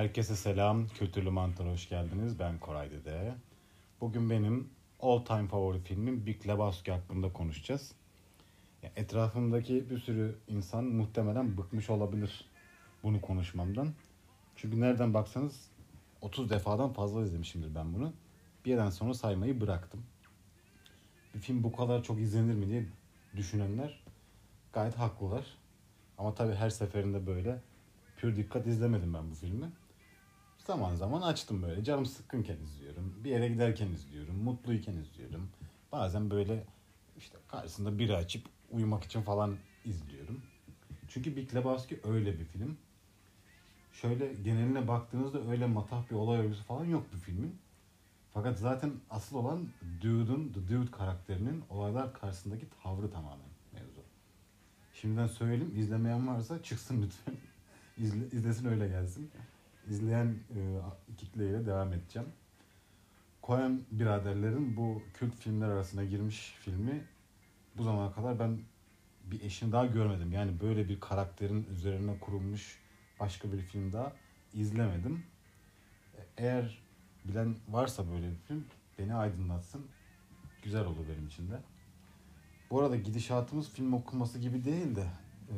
Herkese selam. Kültürlü Mantar hoş geldiniz. Ben Koray Dede. Bugün benim all time favori filmim Big Lebowski hakkında konuşacağız. Etrafımdaki bir sürü insan muhtemelen bıkmış olabilir bunu konuşmamdan. Çünkü nereden baksanız 30 defadan fazla izlemişimdir ben bunu. Bir yerden sonra saymayı bıraktım. Bir film bu kadar çok izlenir mi diye düşünenler gayet haklılar. Ama tabii her seferinde böyle pür dikkat izlemedim ben bu filmi. Zaman zaman açtım böyle. Canım sıkkınken izliyorum. Bir yere giderken izliyorum. Mutluyken izliyorum. Bazen böyle işte karşısında biri açıp uyumak için falan izliyorum. Çünkü Big Lebowski öyle bir film. Şöyle geneline baktığınızda öyle matah bir olay örgüsü falan yok bu filmin. Fakat zaten asıl olan Dude'un, The Dude karakterinin olaylar karşısındaki tavrı tamamen mevzu. Şimdiden söyleyeyim, izlemeyen varsa çıksın lütfen. İzle, izlesin öyle gelsin. İzleyen e, kitleyle devam edeceğim. Coen biraderlerin bu kült filmler arasına girmiş filmi bu zamana kadar ben bir eşini daha görmedim. Yani böyle bir karakterin üzerine kurulmuş başka bir film daha izlemedim. Eğer bilen varsa böyle bir film beni aydınlatsın. Güzel olur benim için de. Bu arada gidişatımız film okuması gibi değil de e,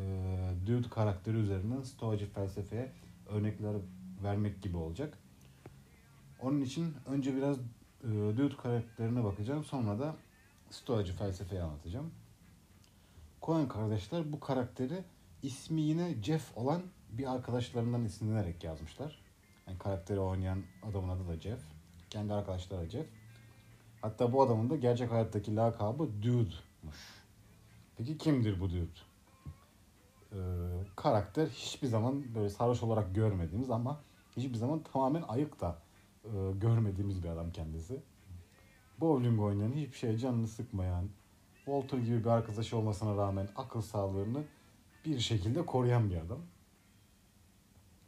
Dude karakteri üzerinden stoacı felsefeye örnekler vermek gibi olacak. Onun için önce biraz e, Dude karakterine bakacağım. Sonra da stoacı felsefeyi anlatacağım. Coen kardeşler bu karakteri ismi yine Jeff olan bir arkadaşlarından isimlenerek yazmışlar. Yani karakteri oynayan adamın adı da Jeff. Kendi arkadaşları Jeff. Hatta bu adamın da gerçek hayattaki lakabı Dude'muş. Peki kimdir bu Dude? Ee, karakter hiçbir zaman böyle sarhoş olarak görmediğimiz ama hiçbir zaman tamamen ayık da e, görmediğimiz bir adam kendisi. Bowling oynayan, hiçbir şeye canını sıkmayan, Walter gibi bir arkadaşı olmasına rağmen akıl sağlığını bir şekilde koruyan bir adam.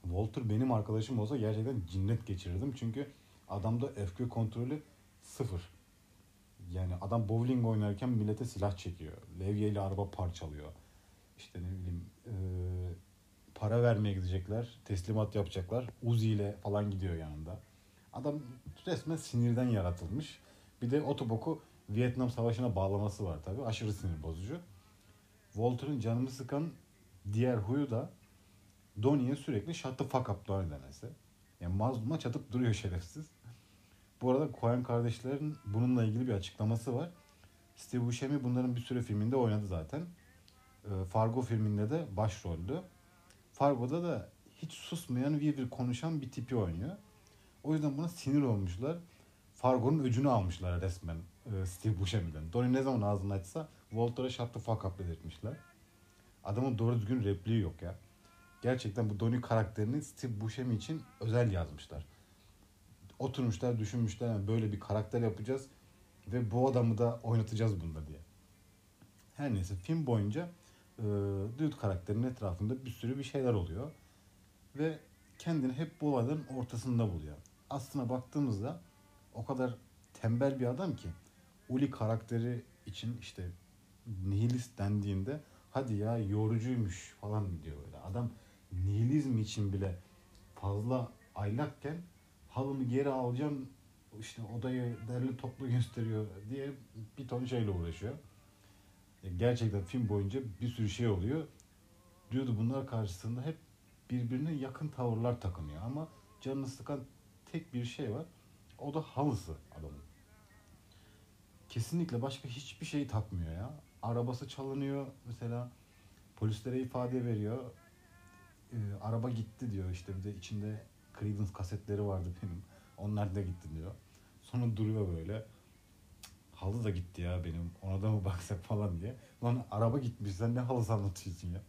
Walter benim arkadaşım olsa gerçekten cinnet geçirirdim. Çünkü adamda öfke kontrolü sıfır. Yani adam bowling oynarken millete silah çekiyor. Levyeyle araba parçalıyor. İşte ne bileyim e, para vermeye gidecekler. Teslimat yapacaklar. Uzi ile falan gidiyor yanında. Adam resmen sinirden yaratılmış. Bir de otoboku Vietnam Savaşı'na bağlaması var tabi. Aşırı sinir bozucu. Walter'ın canını sıkan diğer huyu da Donnie'ye sürekli shut the fuck up Donnie demesi. Yani mazluma çatıp duruyor şerefsiz. Bu arada Coen kardeşlerin bununla ilgili bir açıklaması var. Steve Buscemi bunların bir sürü filminde oynadı zaten. Fargo filminde de başroldü. Fargo'da da hiç susmayan vir vir konuşan bir tipi oynuyor. O yüzden buna sinir olmuşlar. Fargo'nun öcünü almışlar resmen Steve Buscemi'den. Donnie ne zaman ağzını açsa Walter'a shut the fuck up dedirtmişler. Adamın doğru düzgün repliği yok ya. Gerçekten bu Donnie karakterini Steve Buscemi için özel yazmışlar. Oturmuşlar, düşünmüşler böyle bir karakter yapacağız ve bu adamı da oynatacağız bunda diye. Her neyse film boyunca e, Dude karakterinin etrafında bir sürü bir şeyler oluyor. Ve kendini hep bu olayların ortasında buluyor. Aslına baktığımızda o kadar tembel bir adam ki Uli karakteri için işte nihilist dendiğinde hadi ya yorucuymuş falan diyor böyle. Adam nihilizm için bile fazla aylakken halımı geri alacağım işte odayı derli toplu gösteriyor diye bir ton şeyle uğraşıyor. Gerçekten film boyunca bir sürü şey oluyor. Diyordu bunlar karşısında hep birbirine yakın tavırlar takınıyor ama canını sıkan tek bir şey var. O da halısı adamın. Kesinlikle başka hiçbir şeyi takmıyor ya. Arabası çalınıyor mesela. Polislere ifade veriyor. Ee, araba gitti diyor işte bir de içinde Creedence kasetleri vardı benim. Onlar da gitti diyor. Sonra duruyor böyle. Halı da gitti ya benim. Ona da mı baksak falan diye. Lan araba gitmiş sen ne halısı anlatıyorsun ya.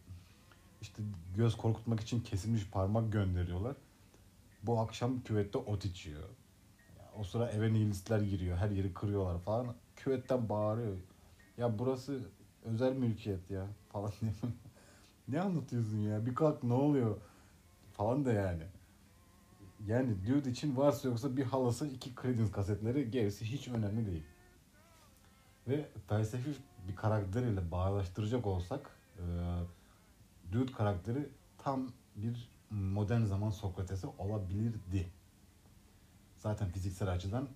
İşte göz korkutmak için kesilmiş parmak gönderiyorlar. Bu akşam küvette ot içiyor. O sıra eve nihilistler giriyor. Her yeri kırıyorlar falan. Küvetten bağırıyor. Ya burası özel mülkiyet ya falan diye. ne anlatıyorsun ya? Bir kalk ne oluyor? Falan da yani. Yani Dude için varsa yoksa bir halası iki Creedence kasetleri gerisi hiç önemli değil. Ve felsefi bir karakteriyle bağlaştıracak olsak e, Dude karakteri tam bir modern zaman Sokrates'i olabilirdi. Zaten fiziksel açıdan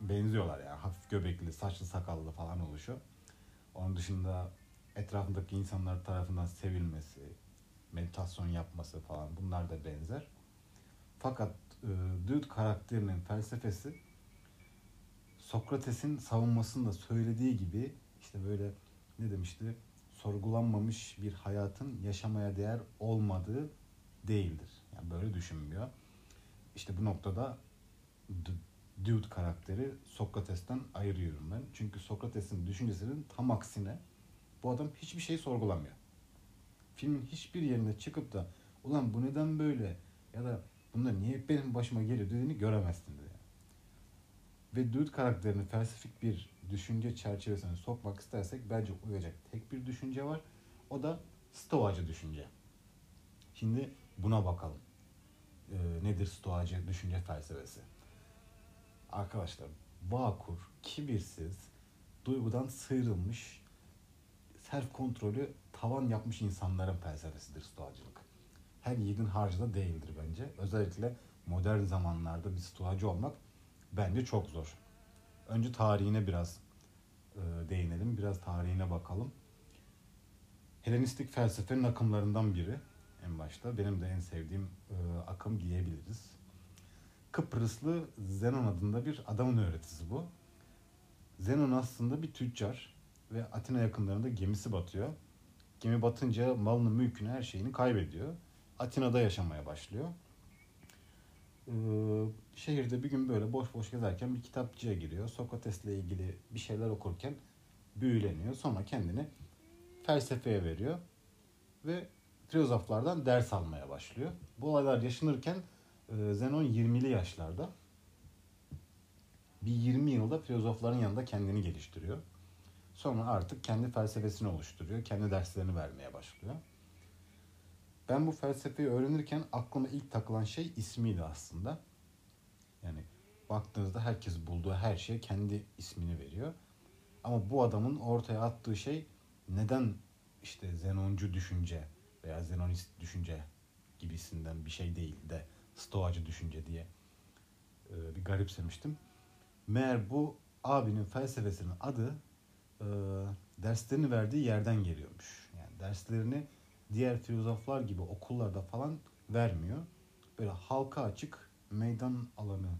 benziyorlar yani. Hafif göbekli, saçlı, sakallı falan oluşu. Onun dışında etrafındaki insanlar tarafından sevilmesi, meditasyon yapması falan bunlar da benzer. Fakat e, Dude karakterinin felsefesi Sokrates'in savunmasında söylediği gibi işte böyle ne demişti? Sorgulanmamış bir hayatın yaşamaya değer olmadığı değildir. Yani böyle düşünmüyor. İşte bu noktada Dude karakteri Sokrates'ten ayırıyorum ben. Çünkü Sokrates'in düşüncesinin tam aksine bu adam hiçbir şey sorgulamıyor. Filmin hiçbir yerinde çıkıp da ulan bu neden böyle ya da bunlar niye benim başıma geliyor dediğini göremezsin diye. Ve Dude karakterini felsefik bir düşünce çerçevesine sokmak istersek bence uyacak tek bir düşünce var. O da stoacı düşünce. Şimdi buna bakalım. Ee, nedir stoacı düşünce felsefesi? Arkadaşlar Bağkur, kibirsiz, duygudan sıyrılmış, self kontrolü tavan yapmış insanların felsefesidir stoacılık. Her yiğidin harcı da değildir bence. Özellikle modern zamanlarda bir stoacı olmak bence çok zor. Önce tarihine biraz e, değinelim, biraz tarihine bakalım. Helenistik felsefenin akımlarından biri en başta. Benim de en sevdiğim e, akım diyebiliriz. Kıbrıslı Zenon adında bir adamın öğretisi bu. Zenon aslında bir tüccar ve Atina yakınlarında gemisi batıyor. Gemi batınca malını, mülkünü, her şeyini kaybediyor. Atina'da yaşamaya başlıyor. Ee, şehirde bir gün böyle boş boş gezerken bir kitapçıya giriyor. Sokrates'le ilgili bir şeyler okurken büyüleniyor. Sonra kendini felsefeye veriyor ve filozoflardan ders almaya başlıyor. Bu olaylar yaşanırken e, Zenon 20'li yaşlarda. Bir 20 yılda filozofların yanında kendini geliştiriyor. Sonra artık kendi felsefesini oluşturuyor. Kendi derslerini vermeye başlıyor. Ben bu felsefeyi öğrenirken aklıma ilk takılan şey ismiydi aslında. Yani baktığınızda herkes bulduğu her şeye kendi ismini veriyor. Ama bu adamın ortaya attığı şey neden işte Zenoncu düşünce veya Zenonist düşünce gibisinden bir şey değil de Stoacı düşünce diye e, bir garipsemiştim. Meğer bu abinin felsefesinin adı e, derslerini verdiği yerden geliyormuş. Yani derslerini diğer filozoflar gibi okullarda falan vermiyor. Böyle halka açık meydan alanı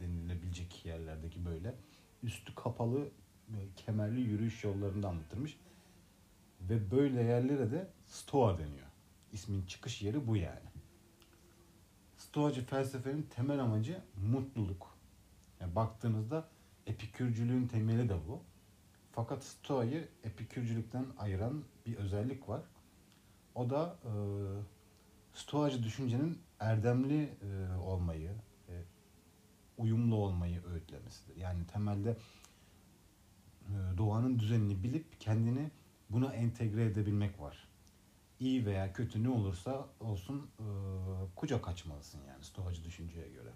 denilebilecek yerlerdeki böyle üstü kapalı kemerli yürüyüş yollarında anlatırmış. Ve böyle yerlere de Stoa deniyor. İsmin çıkış yeri bu yani. Stoacı felsefenin temel amacı mutluluk. Yani baktığınızda epikürcülüğün temeli de bu. Fakat Stoa'yı epikürcülükten ayıran bir özellik var. O da e, Stoacı düşüncenin erdemli e, olmayı, e, uyumlu olmayı öğütlemesidir. Yani temelde e, doğanın düzenini bilip kendini buna entegre edebilmek var iyi veya kötü ne olursa olsun e, kucak açmalısın yani stoacı düşünceye göre.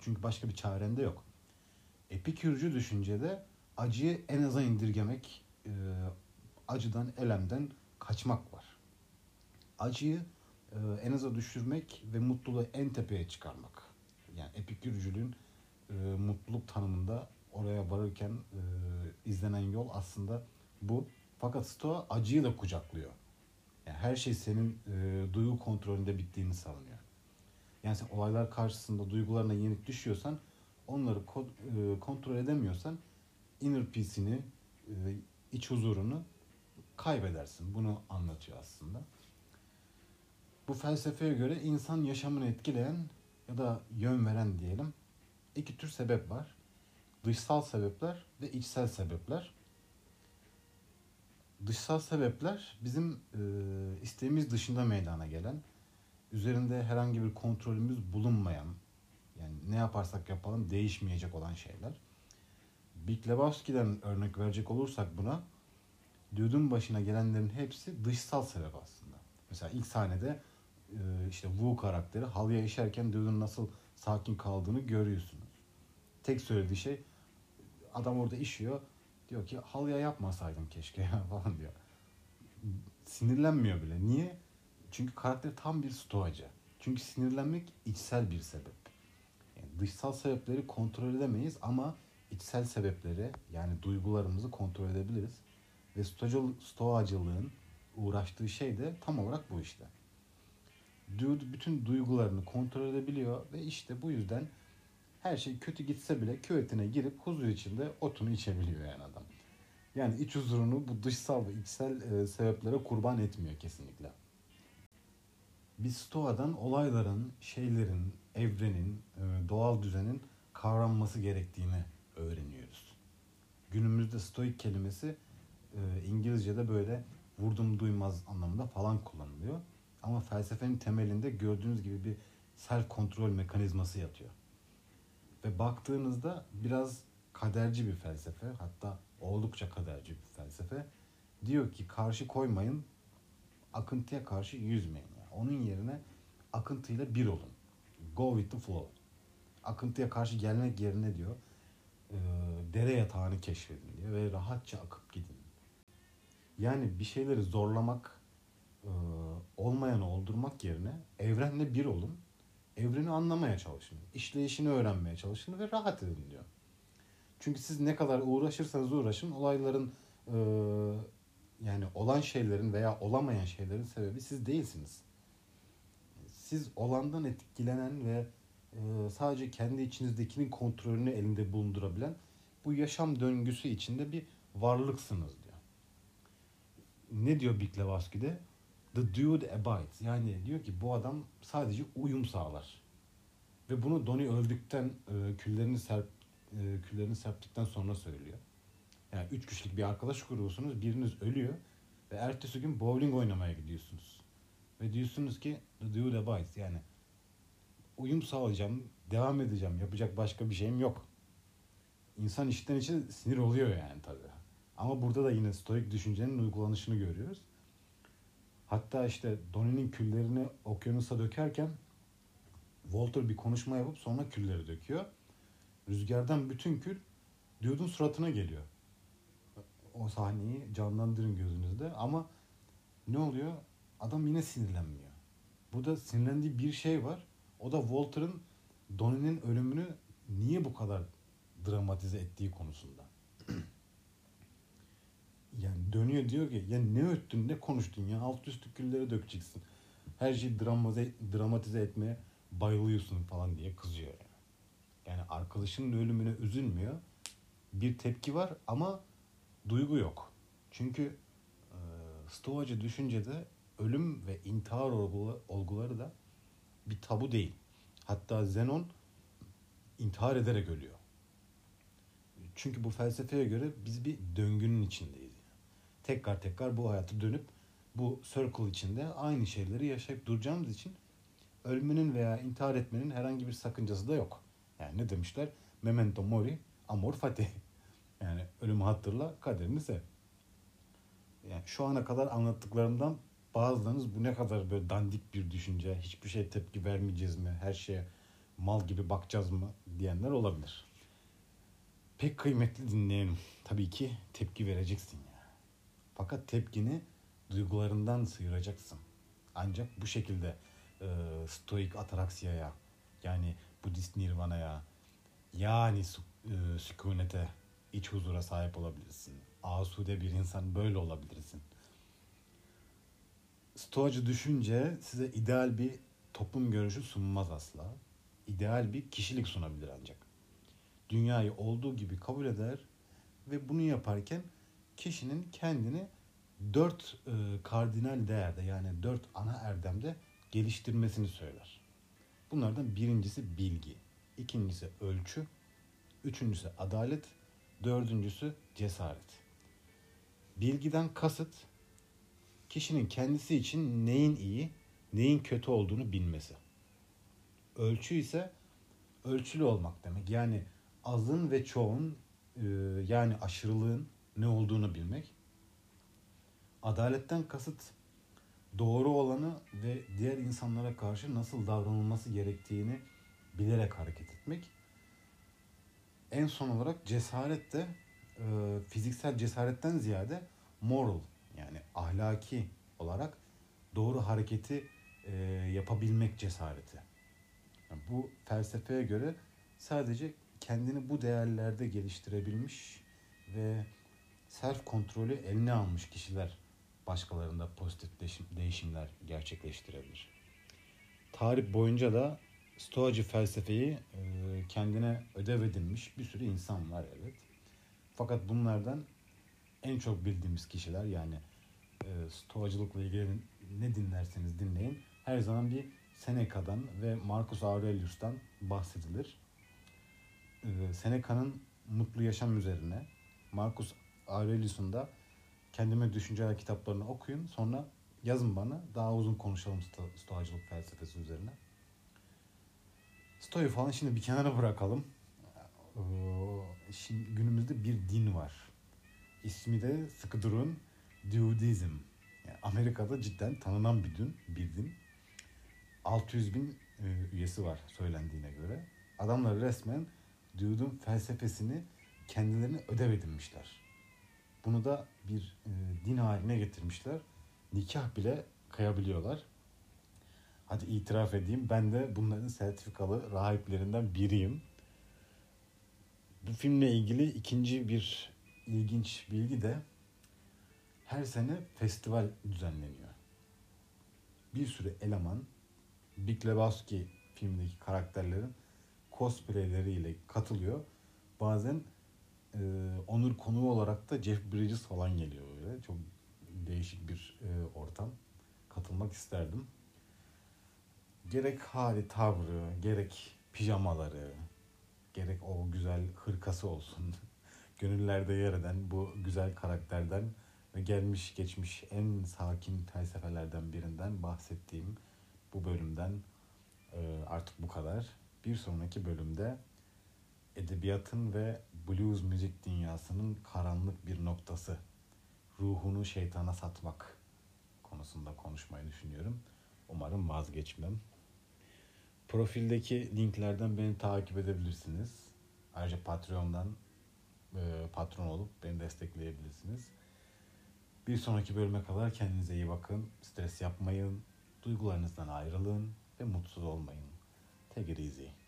Çünkü başka bir çaren de yok. Epikürcü düşüncede acıyı en aza indirgemek, e, acıdan, elemden kaçmak var. Acıyı e, en aza düşürmek ve mutluluğu en tepeye çıkarmak. Yani epikürcülüğün e, mutluluk tanımında oraya varırken e, izlenen yol aslında bu. Fakat Stoa acıyı da kucaklıyor. Yani her şey senin e, duygu kontrolünde bittiğini savunuyor. Yani sen olaylar karşısında duygularına yenik düşüyorsan, onları ko- e, kontrol edemiyorsan inner peace'ini, e, iç huzurunu kaybedersin. Bunu anlatıyor aslında. Bu felsefeye göre insan yaşamını etkileyen ya da yön veren diyelim iki tür sebep var. Dışsal sebepler ve içsel sebepler dışsal sebepler bizim e, isteğimiz dışında meydana gelen, üzerinde herhangi bir kontrolümüz bulunmayan, yani ne yaparsak yapalım değişmeyecek olan şeyler. Big Lebowski'den örnek verecek olursak buna, Dude'un başına gelenlerin hepsi dışsal sebep aslında. Mesela ilk sahnede işte Wu karakteri halıya işerken Dude'un nasıl sakin kaldığını görüyorsunuz. Tek söylediği şey adam orada işiyor Diyor ki halıya yapmasaydım keşke falan diyor. Sinirlenmiyor bile. Niye? Çünkü karakter tam bir stoacı. Çünkü sinirlenmek içsel bir sebep. Yani dışsal sebepleri kontrol edemeyiz ama içsel sebepleri yani duygularımızı kontrol edebiliriz. Ve stoacılığın uğraştığı şey de tam olarak bu işte. Dude bütün duygularını kontrol edebiliyor ve işte bu yüzden her şey kötü gitse bile küvetine girip huzur içinde otunu içebiliyor yani adam. Yani iç huzurunu bu dışsal ve içsel e, sebeplere kurban etmiyor kesinlikle. Biz Stoa'dan olayların, şeylerin, evrenin, e, doğal düzenin kavranması gerektiğini öğreniyoruz. Günümüzde stoik kelimesi e, İngilizce'de böyle vurdum duymaz anlamında falan kullanılıyor. Ama felsefenin temelinde gördüğünüz gibi bir self kontrol mekanizması yatıyor. Ve baktığınızda biraz kaderci bir felsefe, hatta oldukça kaderci bir felsefe. Diyor ki karşı koymayın, akıntıya karşı yüzmeyin. Yani onun yerine akıntıyla bir olun. Go with the flow. Akıntıya karşı gelmek yerine diyor, e, dere yatağını keşfedin diyor ve rahatça akıp gidin. Yani bir şeyleri zorlamak, olmayanı oldurmak yerine evrenle bir olun. Evreni anlamaya çalışın. işleyişini öğrenmeye çalışın ve rahat edin diyor. Çünkü siz ne kadar uğraşırsanız uğraşın olayların e, yani olan şeylerin veya olamayan şeylerin sebebi siz değilsiniz. Siz olandan etkilenen ve e, sadece kendi içinizdekinin kontrolünü elinde bulundurabilen bu yaşam döngüsü içinde bir varlıksınız diyor. Ne diyor Big Lebowski'de? The dude abides. Yani diyor ki bu adam sadece uyum sağlar. Ve bunu Donnie öldükten e, küllerini serp e, küllerini serptikten sonra söylüyor. Yani üç kişilik bir arkadaş grubusunuz. Biriniz ölüyor ve ertesi gün bowling oynamaya gidiyorsunuz. Ve diyorsunuz ki the dude abides. Yani uyum sağlayacağım, devam edeceğim. Yapacak başka bir şeyim yok. İnsan içten içe sinir oluyor yani tabii. Ama burada da yine stoik düşüncenin uygulanışını görüyoruz. Hatta işte Donnie'nin küllerini okyanusa dökerken Walter bir konuşma yapıp sonra külleri döküyor. Rüzgardan bütün kül Dude'un suratına geliyor. O sahneyi canlandırın gözünüzde ama ne oluyor? Adam yine sinirlenmiyor. Burada sinirlendiği bir şey var. O da Walter'ın Donnie'nin ölümünü niye bu kadar dramatize ettiği konusunda. Yani dönüyor diyor ki ya ne öttün ne konuştun ya alt üstü külleri dökeceksin. Her şeyi dramatize, dramatize etmeye bayılıyorsun falan diye kızıyor yani. Yani arkadaşının ölümüne üzülmüyor. Bir tepki var ama duygu yok. Çünkü e, Stoacı düşüncede ölüm ve intihar olguları da bir tabu değil. Hatta Zenon intihar ederek ölüyor. Çünkü bu felsefeye göre biz bir döngünün içindeyiz. Tekrar tekrar bu hayatı dönüp bu circle içinde aynı şeyleri yaşayıp duracağımız için ölmenin veya intihar etmenin herhangi bir sakıncası da yok. Yani ne demişler? Memento mori, amor fati. Yani ölümü hatırla, kaderini sev. Yani şu ana kadar anlattıklarımdan bazılarınız bu ne kadar böyle dandik bir düşünce, hiçbir şey tepki vermeyeceğiz mi, her şeye mal gibi bakacağız mı diyenler olabilir. Pek kıymetli dinleyenim. Tabii ki tepki vereceksin. Fakat tepkini duygularından sıyıracaksın. Ancak bu şekilde e, stoik ataraksiyaya yani Budist nirvanaya yani e, sükunete, iç huzura sahip olabilirsin. Asude bir insan böyle olabilirsin. Stoacı düşünce size ideal bir toplum görüşü sunmaz asla. İdeal bir kişilik sunabilir ancak. Dünyayı olduğu gibi kabul eder ve bunu yaparken kişinin kendini dört e, kardinal değerde yani dört ana erdemde geliştirmesini söyler. Bunlardan birincisi bilgi, ikincisi ölçü, üçüncüsü adalet, dördüncüsü cesaret. Bilgiden kasıt kişinin kendisi için neyin iyi, neyin kötü olduğunu bilmesi. Ölçü ise ölçülü olmak demek. Yani azın ve çoğun e, yani aşırılığın ne olduğunu bilmek. Adaletten kasıt doğru olanı ve diğer insanlara karşı nasıl davranılması gerektiğini bilerek hareket etmek. En son olarak cesaret de e, fiziksel cesaretten ziyade moral yani ahlaki olarak doğru hareketi e, yapabilmek cesareti. Yani bu felsefeye göre sadece kendini bu değerlerde geliştirebilmiş ve self kontrolü eline almış kişiler başkalarında pozitif değişimler gerçekleştirebilir. Tarih boyunca da Stoacı felsefeyi e, kendine ödev edinmiş bir sürü insan var evet. Fakat bunlardan en çok bildiğimiz kişiler yani e, Stoacılıkla ilgili ne dinlerseniz dinleyin her zaman bir Seneca'dan ve Marcus Aurelius'tan bahsedilir. E, Seneca'nın mutlu yaşam üzerine Marcus Aurelius'un kendime düşünceler kitaplarını okuyun sonra yazın bana daha uzun konuşalım sto- stoacılık felsefesi üzerine. Stoyu falan şimdi bir kenara bırakalım. Şimdi günümüzde bir din var. İsmi de sıkı durun Duodizm. Yani Amerika'da cidden tanınan bir din, bir din. 600 bin e, üyesi var söylendiğine göre. Adamlar resmen Dude'un felsefesini kendilerine ödev edinmişler. Bunu da bir e, din haline getirmişler. Nikah bile kayabiliyorlar. Hadi itiraf edeyim ben de bunların sertifikalı rahiplerinden biriyim. Bu filmle ilgili ikinci bir ilginç bilgi de her sene festival düzenleniyor. Bir sürü eleman Big Lebowski filmdeki karakterlerin cosplayleriyle katılıyor. Bazen e, onur konuğu olarak da Jeff Bridges falan geliyor böyle. Çok değişik bir e, ortam. Katılmak isterdim. Gerek hali tavrı, gerek pijamaları, gerek o güzel hırkası olsun. Gönüllerde yer eden bu güzel karakterden ve gelmiş geçmiş en sakin felsefelerden birinden bahsettiğim bu bölümden e, artık bu kadar. Bir sonraki bölümde edebiyatın ve blues müzik dünyasının karanlık bir noktası, ruhunu şeytana satmak konusunda konuşmayı düşünüyorum. Umarım vazgeçmem. Profildeki linklerden beni takip edebilirsiniz. Ayrıca Patreon'dan e, patron olup beni destekleyebilirsiniz. Bir sonraki bölüme kadar kendinize iyi bakın. Stres yapmayın. Duygularınızdan ayrılın ve mutsuz olmayın. Take it easy.